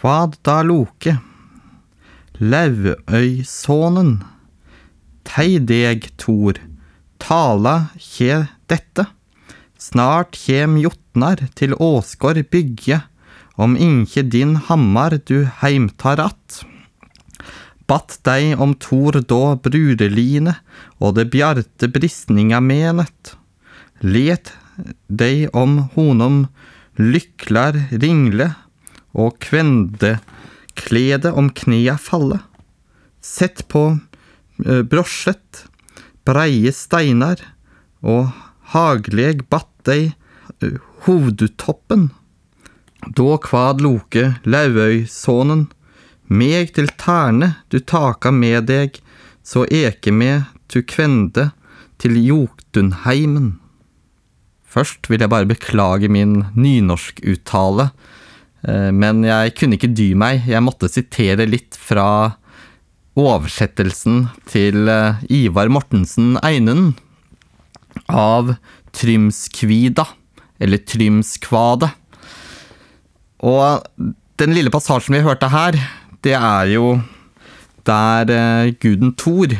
Kvad da Loke, Lauvøysånen, Tei deg, Thor, tala kje dette. Snart kjem jotnar til Åsgård bygge, om inkje din hammar du heimtar att. Batt deg om Thor då brudeline, og det bjarte bristninga menet. Let deg om honom lyklar ringle, og kvende klede om knea falle. Sett på eh, brosjet, breie steinar, og hagleg batt deg eh, hovdutoppen. Da kvad Loke Lauøysonen, meg til terne du taka med deg, så eke med tu kvende til Jotunheimen. Først vil jeg bare beklage min nynorskuttale, men jeg kunne ikke dy meg. Jeg måtte sitere litt fra oversettelsen til eh, Ivar Mortensen Einunden av Trymskvida, eller Trymskvade. Og den lille passasjen vi hørte her, det er jo der eh, guden Thor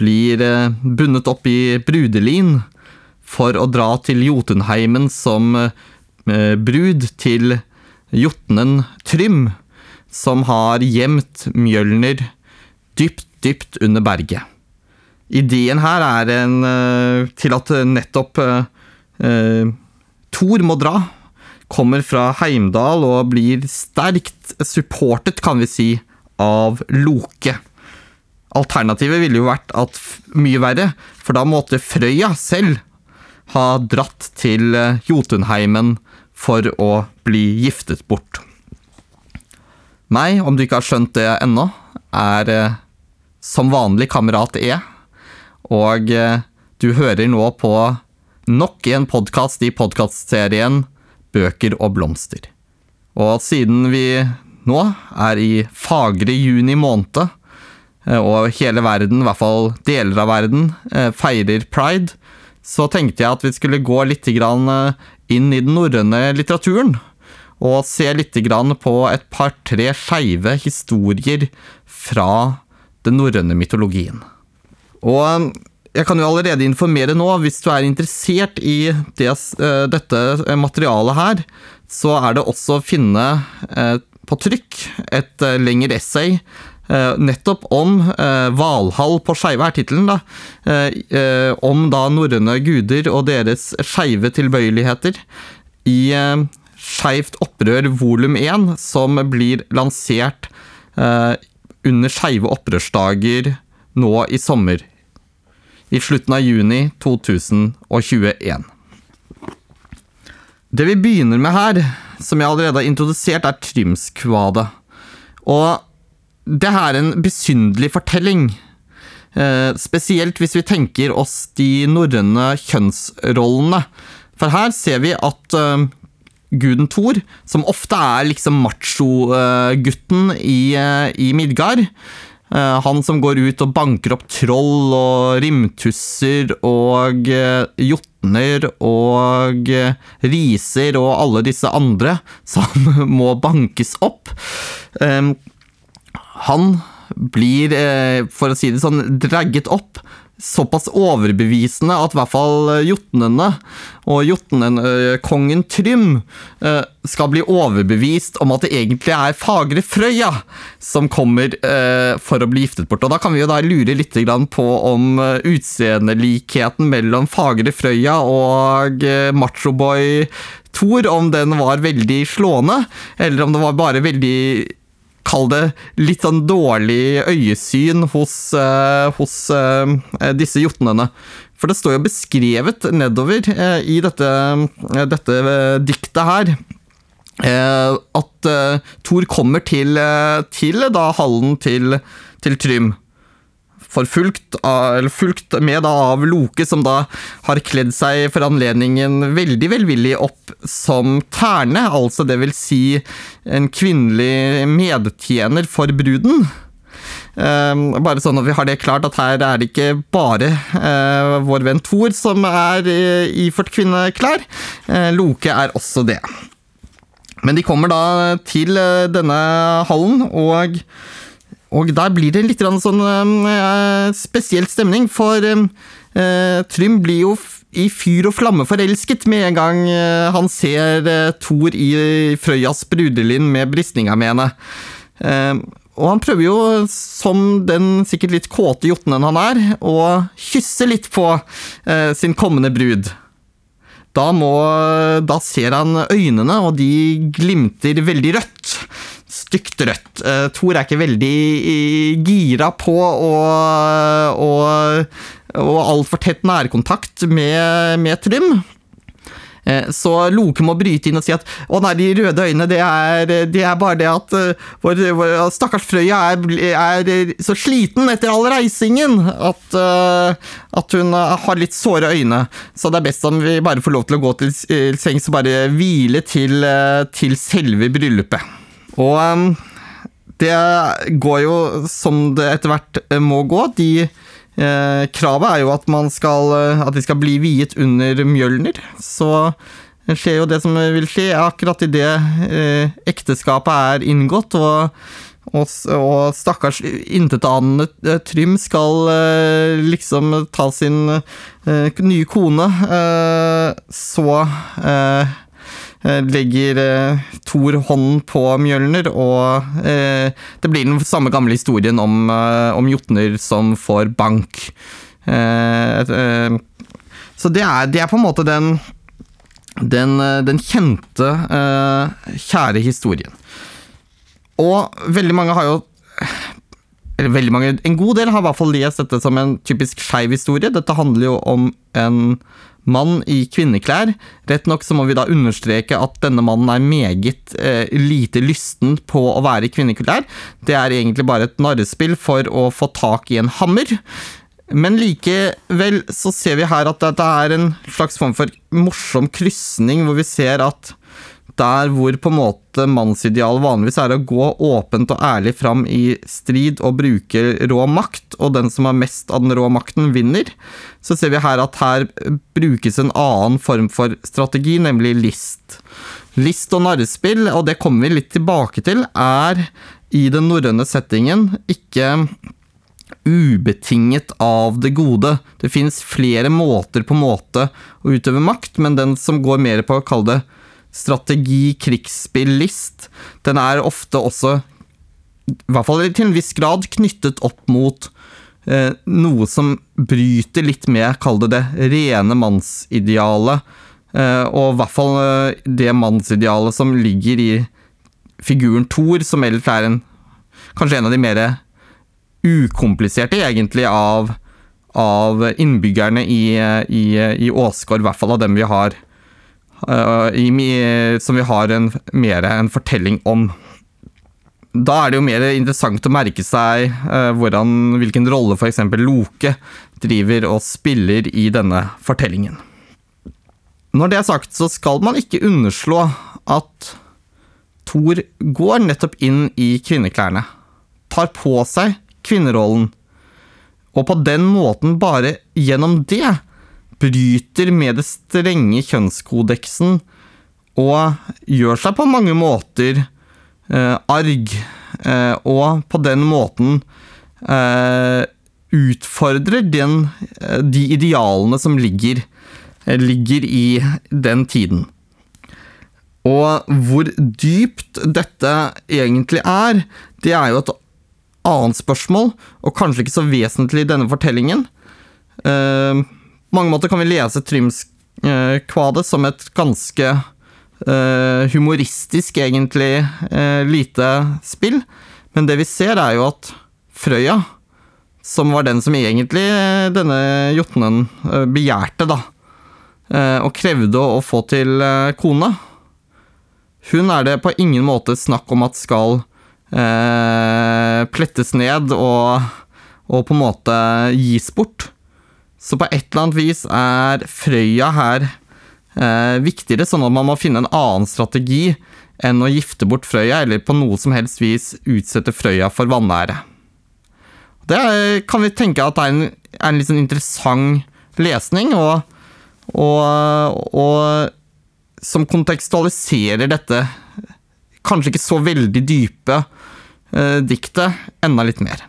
blir eh, bundet opp i brudelin for å dra til Jotunheimen som eh, brud til jotnen Trym, som har gjemt Mjølner dypt, dypt under berget. Ideen her er en, eh, til at nettopp eh, eh, Thor må dra. Kommer fra Heimdal og blir sterkt supportet, kan vi si, av Loke. Alternativet ville jo vært at mye verre, for da måtte Frøya selv ha dratt til eh, Jotunheimen for å bli giftet bort. Meg, om du ikke har skjønt det ennå, er eh, som vanlig kamerat E, og eh, du hører nå på nok en podkast i podkastserien Bøker og blomster. Og siden vi nå er i fagre juni måned, eh, og hele verden, i hvert fall deler av verden, feirer pride, så tenkte jeg at vi skulle gå litt inn i den norrøne litteraturen. Og se litt på et par-tre skeive historier fra den norrøne mytologien. Og jeg kan jo allerede informere nå, hvis du er interessert i det, eh, dette materialet her, så er det også å finne eh, på trykk et eh, lengre essay eh, nettopp om eh, Valhall på skeive er tittelen, da. Eh, eh, om da norrøne guder og deres skeive tilbøyeligheter i eh, Skeivt opprør volum 1, som blir lansert eh, under skeive opprørsdager nå i sommer. I slutten av juni 2021. Det vi begynner med her, som jeg allerede har introdusert, er Trymskvadet. Og det her er en besynderlig fortelling. Eh, spesielt hvis vi tenker oss de norrøne kjønnsrollene. For her ser vi at eh, guden Thor, som ofte er liksom macho-gutten i, eh, i Midgard, eh, han som går ut og banker opp troll og rimtusser og eh, jotner og riser og alle disse andre som må bankes opp. Han blir, for å si det sånn, dragget opp såpass overbevisende at i hvert fall jotnene og jotnenkongen Trym eh, skal bli overbevist om at det egentlig er Fagre Frøya som kommer eh, for å bli giftet bort. Og da kan vi jo da lure litt på om eh, utseendelikheten mellom Fagre Frøya og eh, machoboy Thor, om den var veldig slående, eller om det var bare veldig Kall det litt sånn dårlig øyesyn hos, uh, hos uh, disse jotnene. For det står jo beskrevet nedover uh, i dette, dette diktet her at Thor kommer til, til da hallen til, til Trym. Forfulgt, av, fulgt med da av Loke, som da har kledd seg for anledningen veldig velvillig opp som terne, altså det vil si en kvinnelig medtjener for bruden. Um, bare sånn at vi har det klart, at her er det ikke bare uh, vår venn Thor som er uh, iført kvinneklær. Uh, Loke er også det. Men de kommer da til denne hallen, og, og der blir det litt sånn uh, spesiell stemning, for uh, Trym blir jo i fyr og flamme forelsket med en gang uh, han ser Thor i Frøyas brudelind med bristninga med henne. Og han prøver jo, som den sikkert litt kåte jotnen han er, å kysse litt på sin kommende brud. Da, må, da ser han øynene, og de glimter veldig rødt. Stygt rødt. Uh, Thor er ikke veldig uh, gira på å, og altfor tett nærkontakt med, med Trym. Eh, så Loke må bryte inn og si at å nei, de røde øynene, det er, det er bare det at vår, vår, stakkars Frøya er, er, så sliten etter all reisingen at, at hun har litt såre øyne. Så det er best om vi bare får lov til å gå til sengs og bare hvile til, til selve bryllupet. Og um, det går jo som det etter hvert må gå. De Eh, kravet er jo at, skal, eh, at de skal bli viet under Mjølner. Så skjer jo det som vil skje, akkurat idet eh, ekteskapet er inngått. og og, og stakkars intetanende eh, Trym skal eh, liksom ta sin eh, nye kone. Eh, så Eh, legger eh, Thor hånden på Mjølner, og eh, det blir den samme gamle historien om, om jotner som får bank. så det er, det er, på en måte den, den, den kjente, kjære historien. Og veldig mange har jo eller veldig mange, En god del har i hvert fall lest dette som en typisk skeiv historie. Dette handler jo om en mann i kvinneklær. Rett nok så må vi da understreke at denne mannen er meget eh, lite lysten på å være i kvinneklær. Det er egentlig bare et narrespill for å få tak i en hammer. Men likevel så ser vi her at dette er en slags form for morsom krysning, hvor vi ser at der hvor på en måte mannsidealet vanligvis er å gå åpent og ærlig fram i strid og bruke rå makt, og den som har mest av den rå makten, vinner, så ser vi her at her brukes en annen form for strategi, nemlig list. List og narrespill, og det kommer vi litt tilbake til, er i den norrøne settingen ikke ubetinget av det gode. Det finnes flere måter på måte å utøve makt, men den som går mer på å kalle det strategi, krigsspill-list, den er ofte også, i hvert fall til en viss grad, knyttet opp mot eh, noe som bryter litt med, kall det det, rene mannsidealet. Eh, og i hvert fall eh, det mannsidealet som ligger i figuren Thor, som ellers er en Kanskje en av de mer ukompliserte, egentlig, av, av innbyggerne i, i, i Åsgård, i hvert fall av dem vi har som vi har en, mer en fortelling om. Da er det jo mer interessant å merke seg uh, hvordan, hvilken rolle f.eks. Loke driver og spiller i denne fortellingen. Når det er sagt, så skal man ikke underslå at Thor går nettopp inn i kvinneklærne. Tar på seg kvinnerollen. Og på den måten, bare gjennom det, bryter med det strenge kjønnskodeksen og gjør seg på mange måter eh, arg, eh, og på den måten eh, utfordrer den, eh, de idealene som ligger, eh, ligger i den tiden. Og hvor dypt dette egentlig er, det er jo et annet spørsmål, og kanskje ikke så vesentlig i denne fortellingen. Uh, mange måter kan vi lese Trymskvadet som et ganske uh, humoristisk, egentlig, uh, lite spill. Men det vi ser, er jo at Frøya, som var den som egentlig denne jotnen begjærte, da, og krevde å, få til kone Hun er det på ingen måte snakk om at skal plettes ned og, og på en måte gis bort. Så på et eller annet vis er Frøya her eh, viktigere, sånn at man må finne en annen strategi enn å gifte bort Frøya, eller på noe som helst vis utsette Frøya for vanære. Det kan vi tenke at er en, er en litt sånn interessant lesning, og, og, og som kontekstualiserer dette kanskje ikke så veldig dype eh, diktet enda litt mer.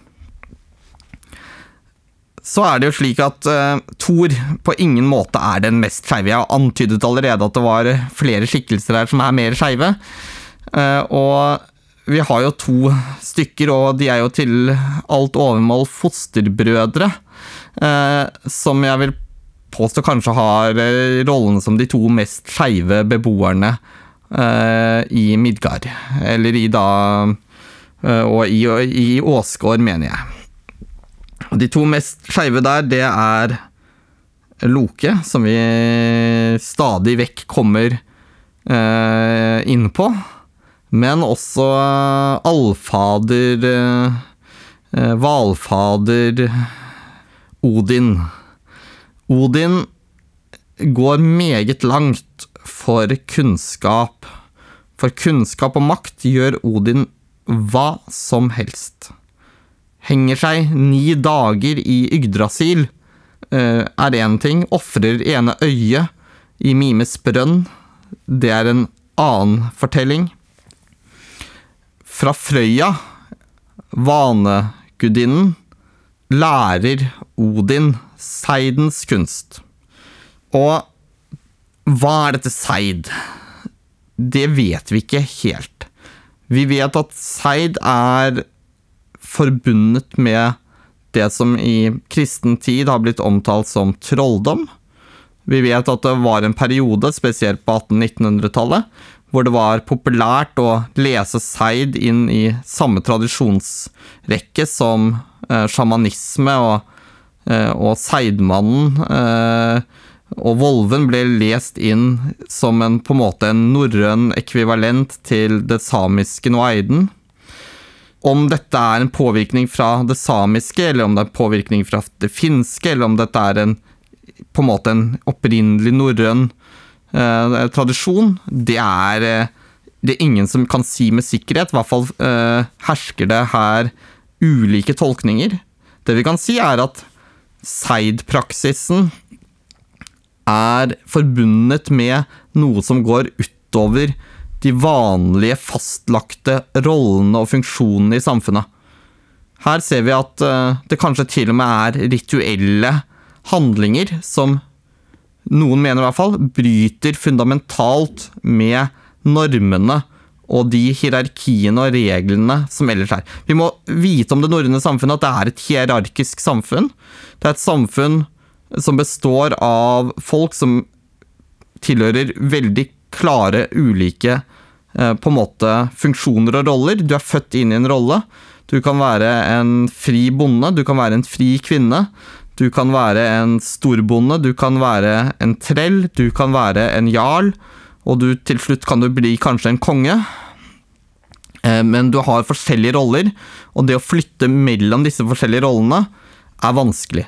Så er det jo slik at uh, Thor på ingen måte er den mest skeive. Jeg har antydet allerede at det var flere skikkelser her som er mer skeive. Uh, og vi har jo to stykker, og de er jo til alt overmål fosterbrødre. Uh, som jeg vil påstå kanskje har rollene som de to mest skeive beboerne i Midgard. Eller i da Og i, i Åsgård, mener jeg. De to mest skeive der, det er Loke, som vi stadig vekk kommer eh, inn på. Men også allfader eh, Valfader Odin. Odin går meget langt for kunnskap. For kunnskap og makt gjør Odin hva som helst henger seg ni dager i Yggdrasil, uh, er én ting. Ofrer ene øyet i Mimes brønn. Det er en annen fortelling. Fra Frøya, vanegudinnen, lærer Odin seidens kunst. Og hva er dette seid? Det vet vi ikke helt. Vi vet at seid er forbundet med det som i kristen tid har blitt omtalt som trolldom. Vi vet at det var en periode, spesielt på 1800-1900-tallet, hvor det var populært å lese seid inn i samme tradisjonsrekke som eh, sjamanisme og, eh, og seidmannen. Eh, og Volven ble lest inn som en, på en måte en norrøn ekvivalent til det samiske noaiden. Om dette er en påvirkning fra det samiske, eller om det er en påvirkning fra det finske, eller om dette er en, på en måte en opprinnelig norrøn eh, tradisjon, det er eh, det er ingen som kan si med sikkerhet. I hvert fall eh, hersker det her ulike tolkninger. Det vi kan si, er at seid-praksisen er forbundet med noe som går utover de vanlige, fastlagte rollene og funksjonene i samfunnet. Her ser vi at uh, det kanskje til og med er rituelle handlinger som noen mener i hvert fall bryter fundamentalt med normene og de hierarkiene og reglene som ellers er. Vi må vite om det norrøne samfunnet at det er et hierarkisk samfunn. Det er et samfunn som består av folk som tilhører veldig klare ulike Eh, på en måte funksjoner og roller. Du er født inn i en rolle. Du kan være en fri bonde, du kan være en fri kvinne. Du kan være en storbonde, du kan være en trell, du kan være en jarl. Og du, til slutt kan du bli kanskje en konge. Eh, men du har forskjellige roller, og det å flytte mellom disse forskjellige rollene er vanskelig.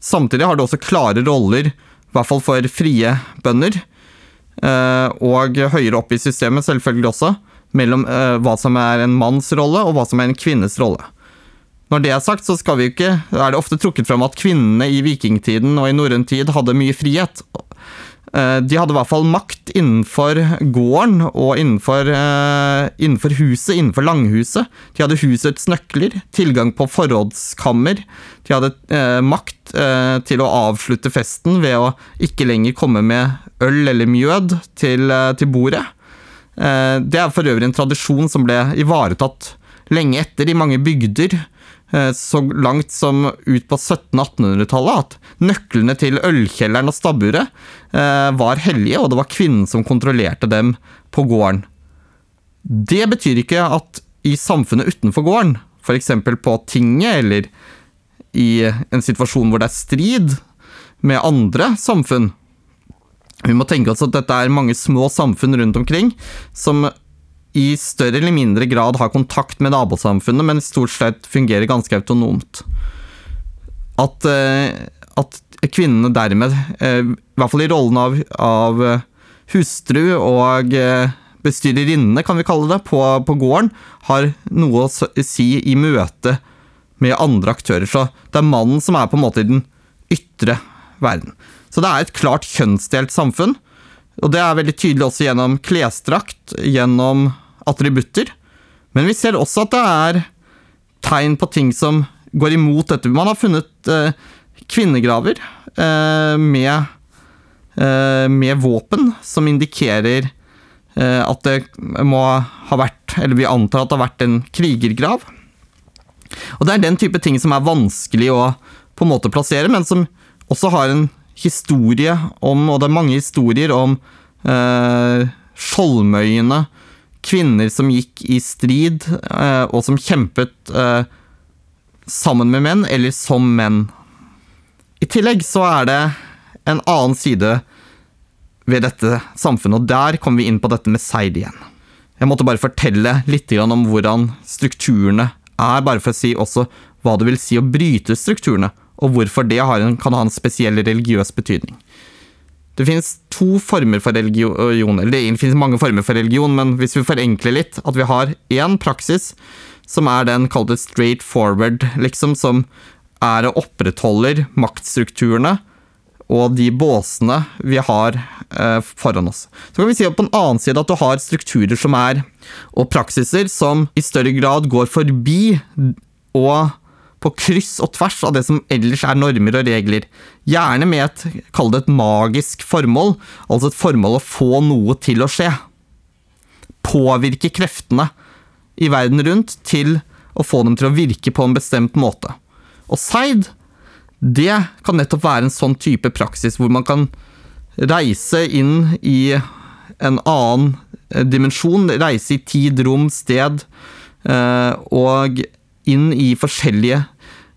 Samtidig har du også klare roller, i hvert fall for frie bønder, Eh, og høyere opp i systemet selvfølgelig også, mellom eh, hva som er en manns rolle og hva som er en kvinnes rolle. Når det er sagt, så skal vi ikke, er det ofte trukket frem at kvinnene i vikingtiden og i norrøn tid hadde mye frihet. Eh, de hadde i hvert fall makt innenfor gården og innenfor, innenfor, huset, innenfor langhuset. De hadde husets nøkler, tilgang på forrådskammer. De hadde makt til å avslutte festen ved å ikke lenger komme med øl eller mjød til, eh, til bordet. Eh, det er for øvrig en tradisjon som ble ivaretatt lenge etter i mange bygder, eh, så langt som ut på 1700-1800-tallet, at nøklene til ølkjelleren og stabburet var hellige, og det var kvinnen som kontrollerte dem på gården. Det betyr ikke at i samfunnet utenfor gården, f.eks. på tinget eller i en situasjon hvor det er strid med andre samfunn, vi må tenke oss at dette er mange små samfunn rundt omkring som i større eller mindre grad har kontakt med nabosamfunnet, men stort sett fungerer ganske autonomt. At, eh, at kvinnene dermed, eh, i hvert fall i rollen av, av hustru og eh, bestyrerinne, kan vi kalle det, på, på, gården, har noe å si i møte med andre aktører. Så det er mannen som er på en måte i den ytre verden. Så det er et klart kjønnsdelt samfunn. Og det er veldig tydelig også gjennom klesdrakt, gjennom attributter. Men vi ser også at det er tegn på ting som går imot dette. Man har funnet eh, kvinnegraver eh, med, eh, med våpen som indikerer eh, at det må ha vært, eller vi antar at det har vært en krigergrav. Og det er den type ting som er vanskelig å på en måte plassere, men som også har en historie om, og det er mange historier om eh, skjoldmøyene, kvinner som gikk i strid, eh, og som kjempet eh, sammen med menn, eller som menn. I tillegg så er det en annen side ved dette samfunnet, og der kommer vi inn på dette med seid igjen. Jeg måtte bare fortelle litt om hvordan strukturene er, bare for å si også hva det vil si å bryte strukturene, og hvorfor det en, kan ha en spesiell religiøs betydning. Det finnes to former for religion, eller det finnes mange former for religion, men hvis vi forenkler litt, at vi har én praksis som er den kalte straight forward, liksom, som er og opprettholder maktstrukturene og de båsene vi har eh, foran oss. Så kan vi si på en annen side at du har strukturer som er, og praksiser som i større grad går forbi og på kryss og tvers av det som ellers er normer og regler. Gjerne med et, kall det et magisk formål, altså et formål å få noe til å skje. Påvirke kreftene i verden rundt til å få dem til å virke på en bestemt måte. Og seid, det kan nettopp være en sånn type praksis hvor man kan reise inn i en annen eh, dimensjon, reise i tid, rom, sted, eh, og inn i forskjellige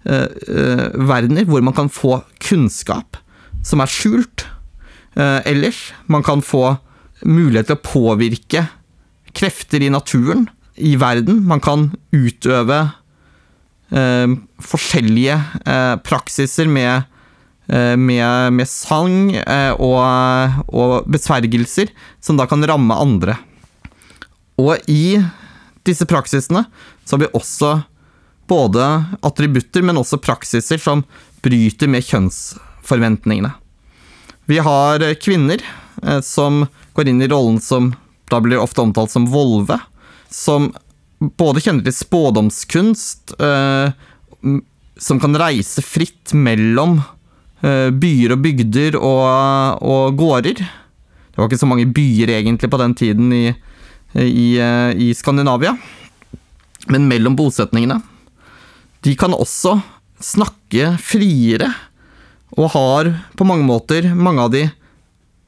uh, verdener hvor man kan få kunnskap som er skjult uh, ellers. Man kan få mulighet til å påvirke krefter i naturen, i verden. Man kan utøve uh, forskjellige praksiser med, med, med sang og, og besvergelser som da kan ramme andre. Og i disse praksisene så har vi også både attributter, men også praksiser som bryter med kjønnsforventningene. Vi har kvinner eh, som går inn i rollen som da blir ofte omtalt som volve, som både kjenner til spådomskunst, eh, som kan reise fritt mellom eh, byer og bygder og, og, gårder. Det var ikke så mange byer egentlig på den tiden i, i, i Skandinavia, men mellom bosetningene. De kan også snakke friere, og har på mange måter mange av de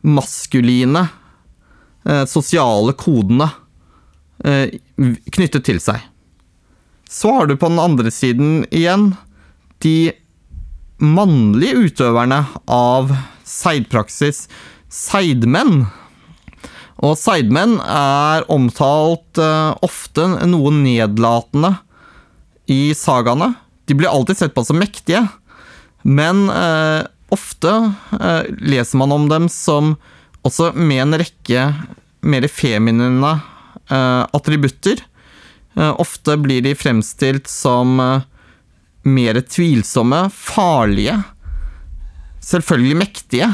maskuline eh, sosiale kodene eh, knyttet til seg. Så har du på den andre siden igjen de mannlige utøverne av seidpraksis, seidmenn. Og seidmenn er omtalt eh, ofte noe nedlatende i sagaene. De blir alltid sett på som mektige, men eh, ofte eh, leser man om dem som også med en rekke mer feminine eh, attributter. Eh, ofte blir de fremstilt som eh, mer tvilsomme, farlige, selvfølgelig mektige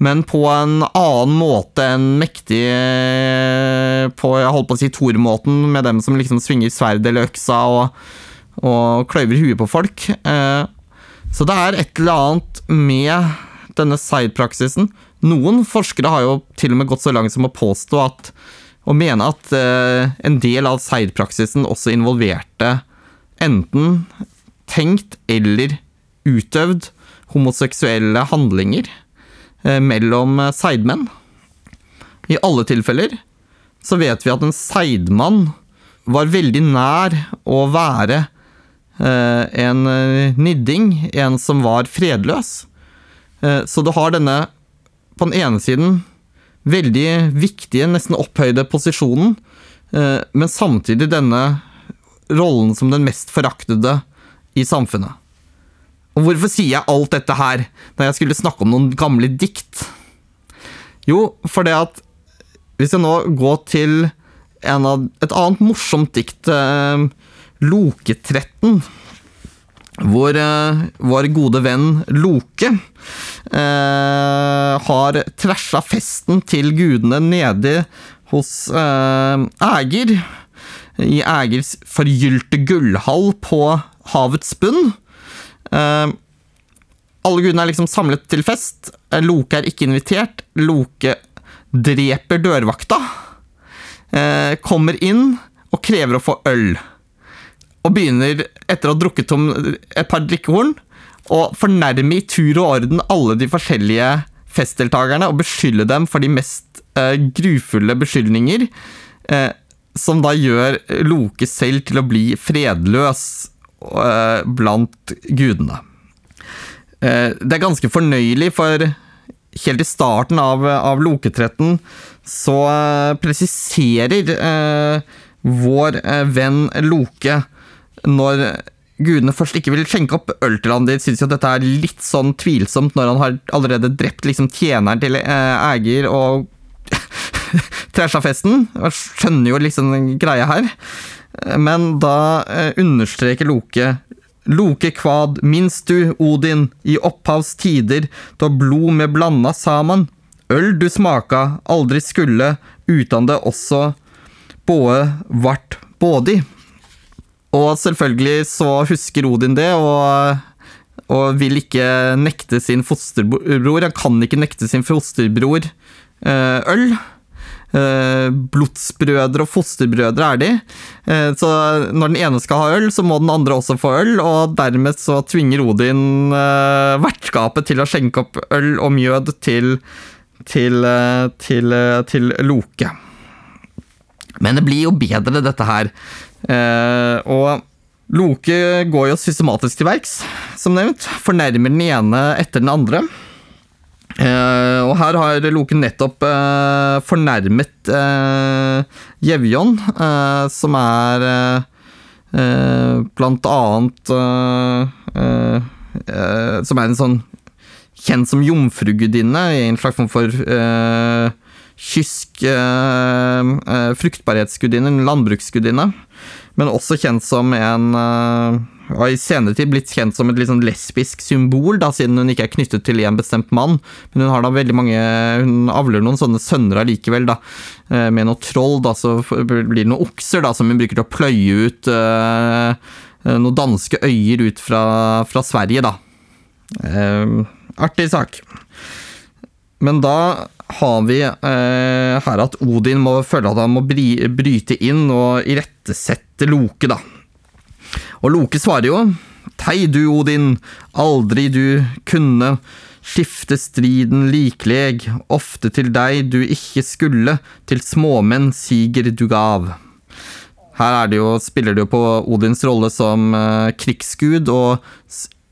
men på en annen måte enn mektig eh, på jeg holdt på å si Thor-måten, med dem som liksom svinger sverd eller øksa og, og kløyver huet på folk. Eh, så det er et eller annet med denne side-praksisen. Noen forskere har jo til og med gått så langt som å påstå at og mene at eh, en del av side-praksisen også involverte enten tenkt eller utøvd homoseksuelle handlinger. Eh, mellom eh, seidmenn. I alle tilfeller så vet vi at en seidmann var veldig nær å være eh, en nidding, en som var fredløs. Så du har denne, på den ene siden, veldig viktige, nesten opphøyde posisjonen, men samtidig denne rollen som den mest foraktede i samfunnet. Og hvorfor sier jeg alt dette her når jeg skulle snakke om noen gamle dikt? Jo, for det at Hvis jeg nå går til av, et annet morsomt dikt, eh, Loketretten, hvor eh, vår gode venn Loke eh, har træsja festen til gudene nede hos eh, i Ægers forgylte gullhall på havets bunn. Eh, alle gudene er liksom samlet til fest. Eh, Loke er ikke invitert. Loke dreper dørvakta. Eh, kommer inn og krever å få øl. Og begynner, etter å ha drukket tom et par drikkehorn, å fornærme i tur og orden alle de forskjellige festdeltakerne og beskylde dem for de mest eh, grufulle beskyldninger. Eh, som da gjør Loke selv til å bli fredløs blant gudene. Eh, det er ganske fornøyelig, for helt i starten av, av Loketretten så eh, presiserer eh, vår eh, venn Loke når gudene først ikke vil skjenke opp øl til han. De syns jo at dette er litt sånn tvilsomt når han har allerede drept liksom tjeneren til eh, Ægir og trasha festen. Jeg skjønner jo liksom greia her. Men da eh, understreker Loke Loke kvad, minst du, Odin, i opphavs tider, da blod med blanda saman. Øl du smaka, aldri skulle, utan det også både vart bådi. Og selvfølgelig så husker Odin det, og, og vil ikke nekte sin fosterbror Han kan ikke nekte sin fosterbror eh, øl. Eh, blodsbrødre og fosterbrødre er de. Eh, så når den ene skal ha øl, så må den andre også få øl, og dermed så tvinger Odin eh, vertskapet til å skjenke opp øl og mjød til, til, til, til Loke. Men det blir jo bedre, dette her. og Loke går jo systematisk til verks, som nevnt. Fornærmer den ene etter den andre. Uh, og her har Loke nettopp uh, fornærmet uh, Jevjon, som er blant annet Som er en sånn kjent som jomfrugudinne, en slags form for kysk fruktbarhetsgudinne, en landbruksgudinne. Men også kjent som en og i senere tid blitt kjent som et litt sånn lesbisk symbol, da, siden hun ikke er knyttet til en bestemt mann. Men hun har da veldig mange Hun avler noen sånne sønner allikevel, da. Eh, med noe troll, da, så blir det noen okser da, som hun bruker til å pløye ut uh, noen danske øyer ut fra, fra Sverige, da. Uh, artig sak. Men da har vi eh, her at Odin må føle at han må bry, bryte inn og irettesette Loke, da. Og Loke svarer jo, Tei du, Odin, aldri du kunne skifte striden likleg, ofte til deg du ikke skulle, til småmenn siger du gav. Her det jo, spiller det jo på Odins rolle som uh, krigsgud, og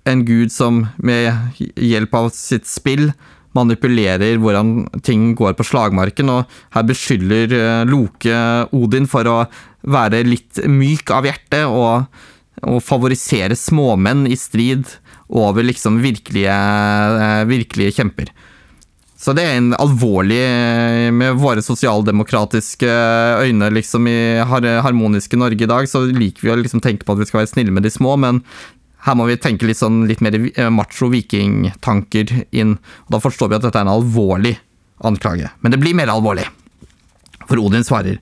en gud som med hjelp av sitt spill manipulerer hvordan ting går på slagmarken, og her beskylder uh, Loke Odin for å være litt myk av hjerte og å favorisere småmenn i strid over liksom virkelige, eh, virkelige kjemper. Så det er en alvorlig Med våre sosialdemokratiske øyne liksom i harmoniske Norge i dag, så liker vi å liksom tenke på at vi skal være snille med de små, men her må vi tenke litt sånn litt mer eh, macho vikingtanker inn. Og da forstår vi at dette er en alvorlig anklage. Men det blir mer alvorlig. For Odin svarer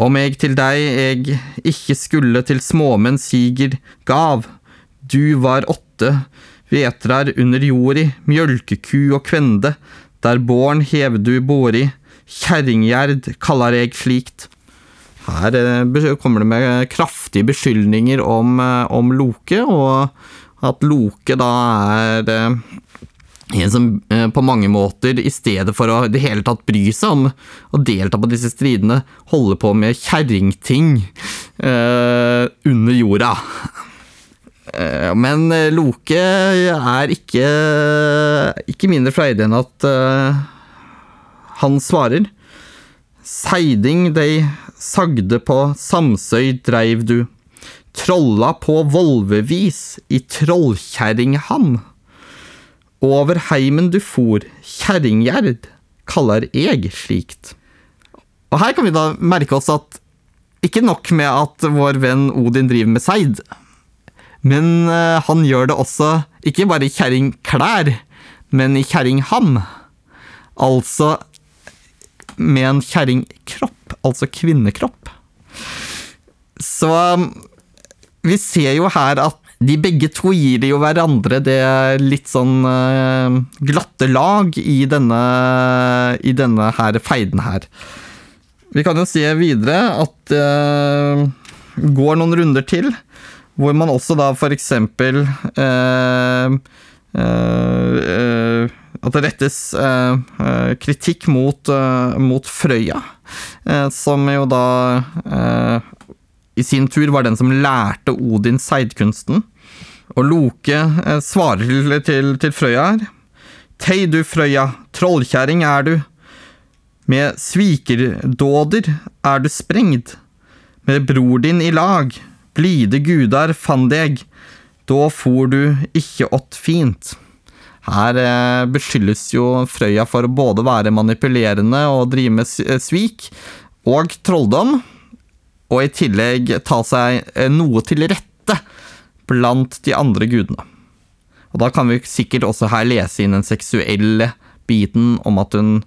om eg til deg eg ikke skulle til småmenn siger gav, du var åtte vetrar under jordi, mjølkeku og kvende, der born hev du bori, kjerringgjerd kallar eg slikt. Her eh, kommer det med kraftige beskyldninger om, eh, om Loke, og at Loke da er eh, som eh, på mange måter, i stedet for å i det hele tatt bry seg om å delta på disse stridene, holder på med kjerringting eh, under jorda. Eh, men eh, Loke er ikke, ikke mindre freidig enn at eh, han svarer. Seiding dei sagde på Samsøy dreiv du, trolla på volvevis i Trollkjerringham. Over heimen du for, kjerringgjerd, kaller eg slikt. Og her kan vi da merke oss at ikke nok med at vår venn Odin driver med seid, men uh, han gjør det også ikke bare i kjerringklær, men i kjerringham. Altså med en kjerringkropp, altså kvinnekropp. Så vi ser jo her at de begge to gir jo hverandre det litt sånn uh, glatte lag i denne, i denne her feiden her. Vi kan jo se videre at det uh, går noen runder til, hvor man også da for eksempel uh, at det rettes kritikk mot, mot Frøya, som jo da i sin tur var den som lærte Odin seidkunsten. Og Loke eh, svarer til, til, til Frøya her. Tei du, Frøya, trollkjerring er du. Med svikerdåder er du sprengd. Med bror din i lag, blide gudar fann deg. Da for du ikke ått fint. Her eh, beskyldes jo Frøya for å både være manipulerende og drive med eh, svik, og trolldom og i tillegg ta seg eh, noe til rette blant de andre gudene. Og da kan vi sikkert også her lese inn den seksuelle biten om at hun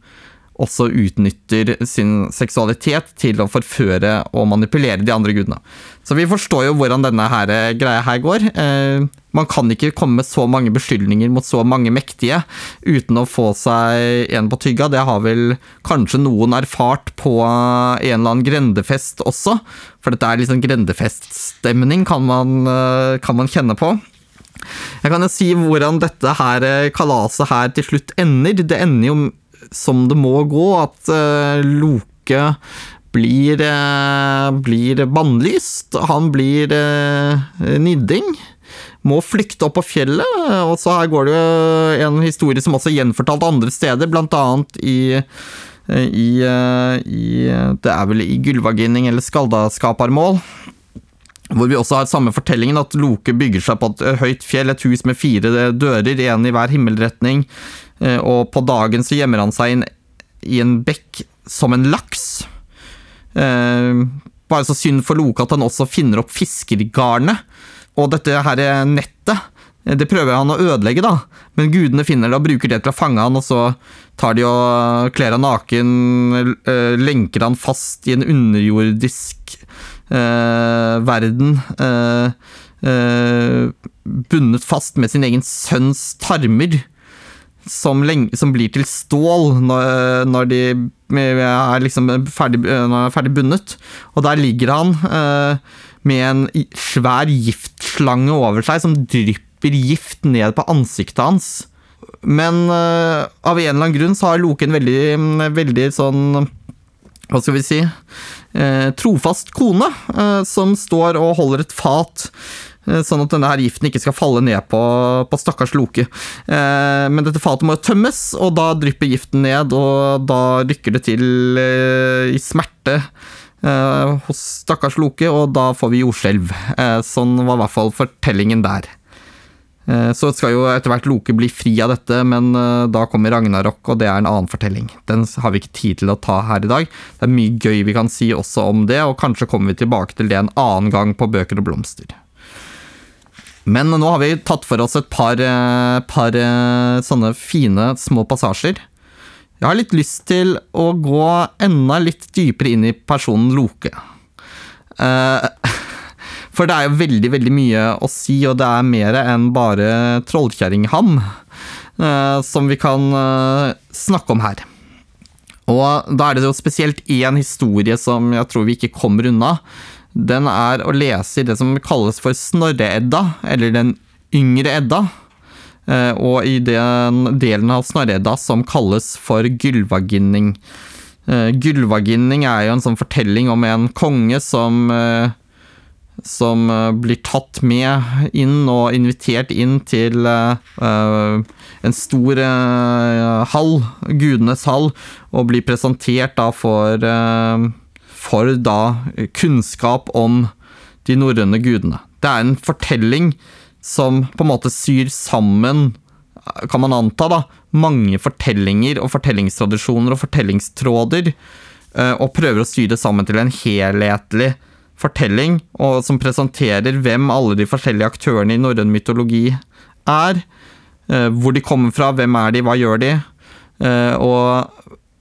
også utnytter sin seksualitet til å forføre og manipulere de andre gudene. Så vi forstår jo hvordan denne her, eh, greia her går. Eh, man kan ikke komme med så mange beskyldninger mot så mange mektige uten å få seg en på tygga. Det har vel kanskje noen erfart på en eller annen grendefest også. For dette er litt sånn grendefeststemning, kan man, eh, kan man kjenne på. Jeg kan jo si hvordan dette her eh, kalaset her til slutt ender. Det ender jo som det må gå, at Loke blir, uh, blir bannlyst. Han blir uh, nidding må flykte opp på fjellet. Og så her går det jo en historie som også er gjenfortalt andre steder, blant annet i i, i Det er vel i Gullvaginning eller Skaldaskaparmål. Hvor vi også har samme fortellingen, at Loke bygger seg på et høyt fjell, et hus med fire dører, én i hver himmelretning, og på dagen så gjemmer han seg inn i en bekk som en laks. Bare så synd for Loke at han også finner opp fiskergarnet og dette her nettet, det prøver han å ødelegge, da. Men gudene finner det og bruker det til å fange han, og så tar de og kler han naken, eh, lenker han fast i en underjordisk eh, verden. Eh, eh, bundet fast med sin egen sønns tarmer. Som, lenge, som blir til stål når, når de er liksom ferdig, ferdig bundet. Og der ligger han. Eh, med en svær giftslange over seg som drypper gift ned på ansiktet hans. Men uh, av en eller annen grunn så har Loke en veldig, veldig sånn Hva skal vi si uh, Trofast kone uh, som står og holder et fat. Sånn at denne her giften ikke skal falle ned på, på stakkars Loke. men dette fatet må jo tømmes, og da drypper giften ned, og da rykker det til i smerte eh, hos stakkars Loke, og da får vi jordskjelv. Eh, sånn var i hvert fall fortellingen der. Eh, så skal jo etter hvert Loke bli fri av dette, men eh, da kommer Ragnarok, og det er en annen fortelling. Den har vi ikke tid til å ta her i dag. Det er mye gøy vi kan si også om det, og kanskje kommer vi tilbake til det en annen gang på Bøker og blomster. Men nå har vi tatt for oss et par, eh, par eh, sånne fine små passasjer. Jeg har litt lyst til å gå enda litt dypere inn i personen Loke. Uh, for det er jo veldig, veldig mye å si, og det er mer enn bare trollkjerringham som vi kan snakke om her. Og da er det jo spesielt én historie som jeg tror vi ikke kommer unna. Den er å lese i det som kalles for Snorre-Edda, eller Den yngre Edda. Eh, og i den delen av Snorredda som kalles for. Gullvaginning Gylvaginning er jo en sånn fortelling om en konge som eh, som blir tatt med inn og invitert inn til en stor hall, gudenes hall, og blir presentert da for, for da kunnskap om de norrøne gudene. Det er en fortelling som på en måte syr sammen, kan man anta, da, mange fortellinger og fortellingstradisjoner og fortellingstråder, eh, og prøver å sy sammen til en helhetlig fortelling, og som presenterer hvem alle de forskjellige aktørene i norrøn mytologi er. Eh, hvor de kommer fra, hvem er de, hva gjør de? Eh, og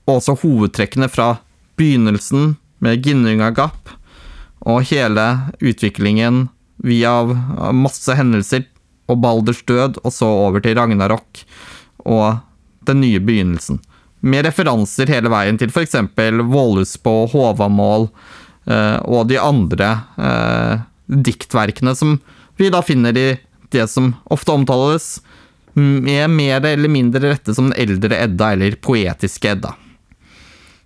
også hovedtrekkene fra begynnelsen med Ginnunga Gap og hele utviklingen via masse hendelser og Balders død, og så over til Ragnarok og den nye begynnelsen. Med referanser hele veien til f.eks. Vålhusbå, Håvamål eh, og de andre eh, diktverkene som vi da finner i det som ofte omtales med mer eller mindre rette som den eldre Edda, eller poetiske Edda.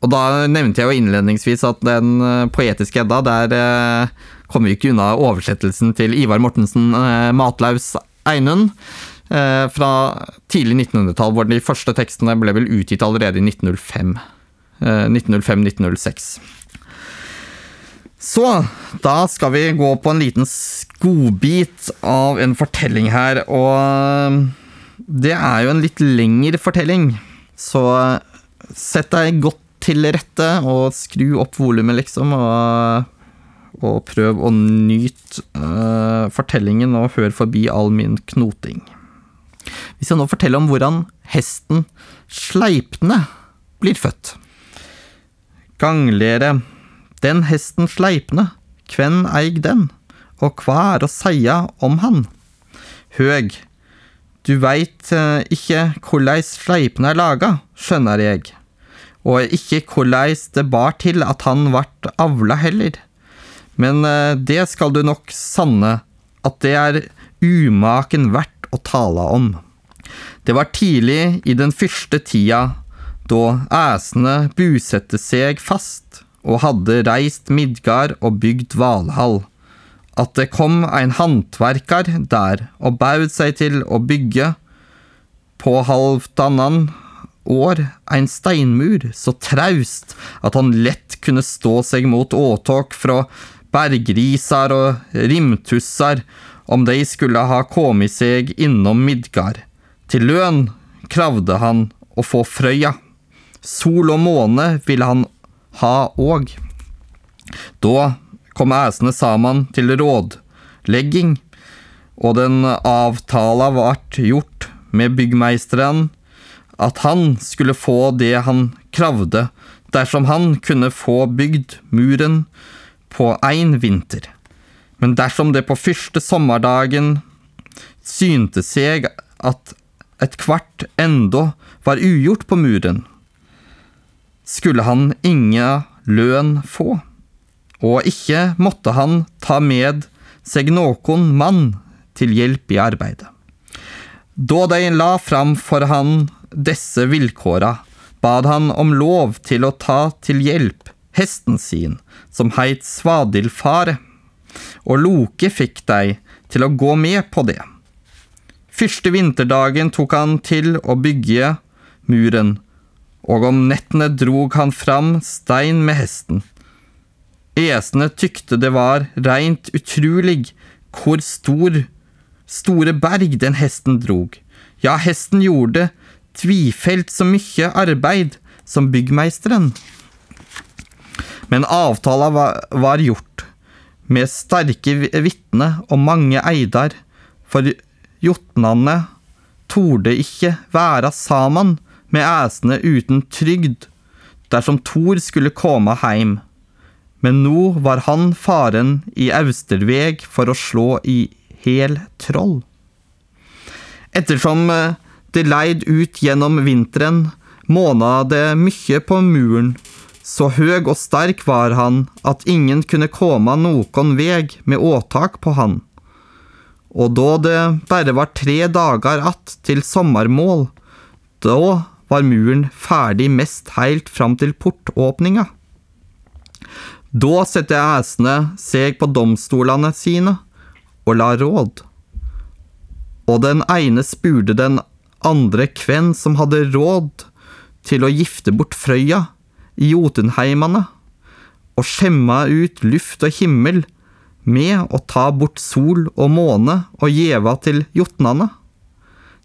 Og da nevnte jeg jo innledningsvis at den eh, poetiske Edda, der eh, kommer vi ikke unna oversettelsen til Ivar Mortensen eh, Matlaus Einund. Fra tidlig 1900-tall, hvor de første tekstene ble vel utgitt allerede i 1905. 1905-1906. Eh, Så da skal vi gå på en liten skobit av en fortelling her, og det er jo en litt lengre fortelling. Så sett deg godt til rette og skru opp volumet, liksom, og, og, prøv å nyte uh, fortellingen og hør forbi all min knoting. Vi skal nå fortelle om hvordan hesten Sleipne blir født. Ganglere, den hesten Sleipne, kven eig den, og hva er å seia om han? Høg, du veit uh, ikke korleis Sleipne er laga, skjønner jeg og ikke korleis det bar til at han vart avla heller. Men eh, det skal du nok sanne, at det er umaken verdt å tale om. Det var tidlig i den første tida, da æsene busette seg fast og hadde reist Midgard og bygd Valhall, at det kom ein handverkar der og baud seg til å bygge på halvtannan år ein steinmur så traust at han lett kunne stå seg mot åtak fra bergrisar og rimtussar om de skulle ha kommet seg innom Midgard. Til lønn kravde han å få Frøya. Sol og måne ville han ha òg. Da kom æsene sammen til rådlegging, og den avtala vart gjort med byggmeisteren at han skulle få det han kravde, dersom han kunne få bygd muren på én vinter. Men dersom det på første sommerdagen synte seg at et kvart enda var ugjort på muren, skulle han ingen løn få, og ikke måtte han ta med seg noen mann til hjelp i arbeidet. Da de la fram for han disse vilkåra bad han om lov til å ta til hjelp hesten sin, som heit Svadilfare, og Loke fikk deg til å gå med på det. Første vinterdagen tok han til å bygge muren, og om nettene drog han fram stein med hesten. Esene tykte det var reint utrolig hvor stor, store berg den hesten drog. Ja, hesten gjorde tvifelt så mye arbeid som byggmeisteren. Men avtala var, gjort, med sterke vitne og mange eidar, for jotnane torde ikke være saman med æsene uten trygd dersom Thor skulle komme heim. Men nå var han faren i Austerveg for å slå i hel troll. Ettersom det leid ut gjennom vinteren, måna det mykje på muren. Så høg og sterk var han at ingen kunne komme nokon veg med åtak på han. Og da det bare var tre dager att til sommermål, da var muren ferdig mest heilt fram til portåpninga. Da sette æsene seg på domstolene sine og la råd. Og den ene spurte den andre kven som hadde råd til å gifte bort Frøya i Jotunheimane, og skjemma ut luft og himmel med å ta bort sol og måne og gjeva til jotnane.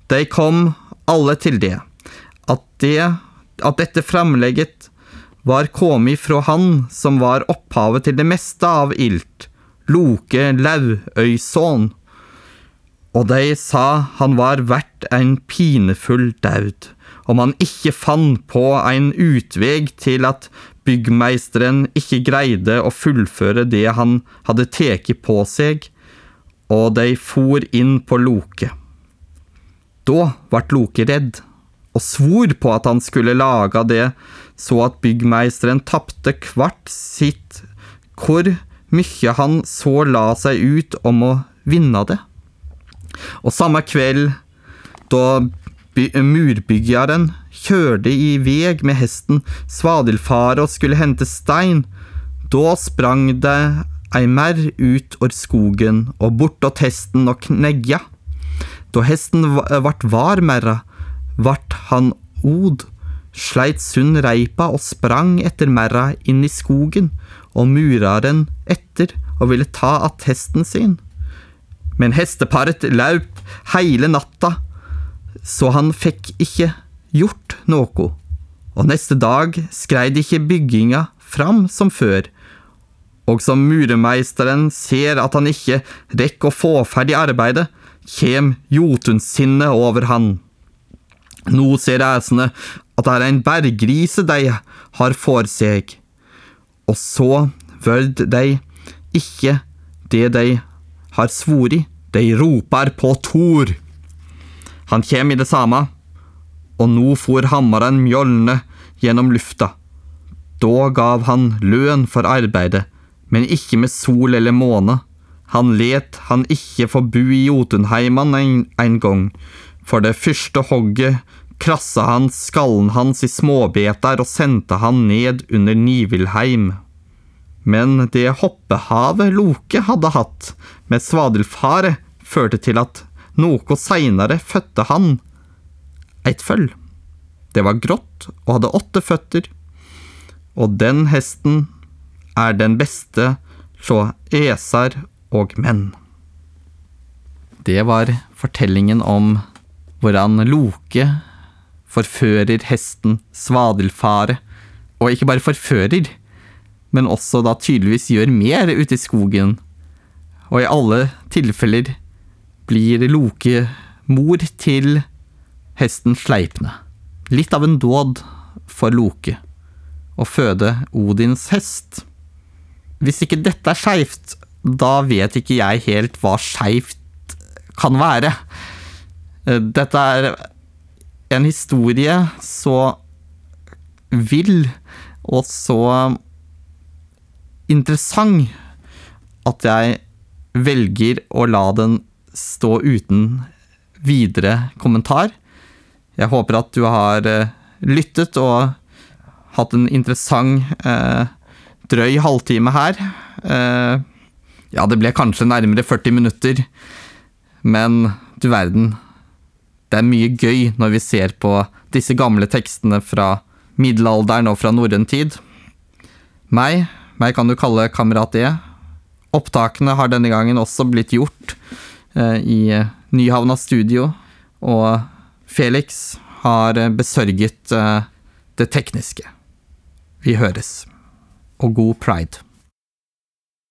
De kom alle til det, at, det, at dette framlegget var kommet fra han som var opphavet til det meste av ilt, Loke Lauøysson, og de sa han var verdt en pinefull daud, om han ikke fant på en utveg til at byggmeisteren ikke greide å fullføre det han hadde tatt på seg, og de for inn på Loke. Da ble Loke redd, og svor på at han skulle lage det så at byggmeisteren tapte hvert sitt hvor mye han så la seg ut om å vinne det. Og samme kveld, da murbyggeren kjørte i veg med hesten Svadilfare og skulle hente stein, da sprang det ei merr ut av skogen og bortåt hesten og knegja. Da hesten vart var merra, vart han od, sleit sund reipa og sprang etter merra inn i skogen, og muraren etter og ville ta att hesten sin. Men hesteparet laup heile natta, så han fikk ikke gjort noe, og neste dag skreid ikke bygginga fram som før, og som muremeisteren ser at han ikke rekker å få ferdig arbeidet, kjem Jotunsinnet over han. Nå ser æsene at det er en berggrise de har for seg, og så vørd de ikke det de har svori, de roper på Thor. Han kjem i det samme, og nå for hammeren mjølne gjennom lufta. Da gav han løn for arbeidet, men ikke med sol eller måne. Han let han ikke få bu i Jotunheiman en, en gang. For det første hogget krassa han skallen hans i småbeter og sendte han ned under Nivilheim. Men det hoppehavet Loke hadde hatt med svadelfare førte til at noe seinere fødte han eit føll. Det var grått og hadde åtte føtter, og den hesten er den beste sjå esar og menn. Det var fortellingen om hvordan Loke forfører hesten Svadelfare, og ikke bare forfører, men også da tydeligvis gjør mer ute i skogen, og i alle tilfeller blir Loke mor til hesten Sleipne. Litt av en dåd for Loke å føde Odins hest. Hvis ikke dette er skeivt, da vet ikke jeg helt hva skeivt kan være. Dette er en historie så vill og så interessant at jeg velger å la den stå uten videre kommentar. Jeg håper at du har lyttet og hatt en interessant eh, drøy halvtime her. Eh, ja, det ble kanskje nærmere 40 minutter, men du verden. Det er mye gøy når vi ser på disse gamle tekstene fra middelalderen og fra norrøn tid. Meg, meg kan du kalle Kamerat E. Opptakene har denne gangen også blitt gjort eh, i Nyhavna studio, og Felix har besørget eh, det tekniske. Vi høres. Og god pride.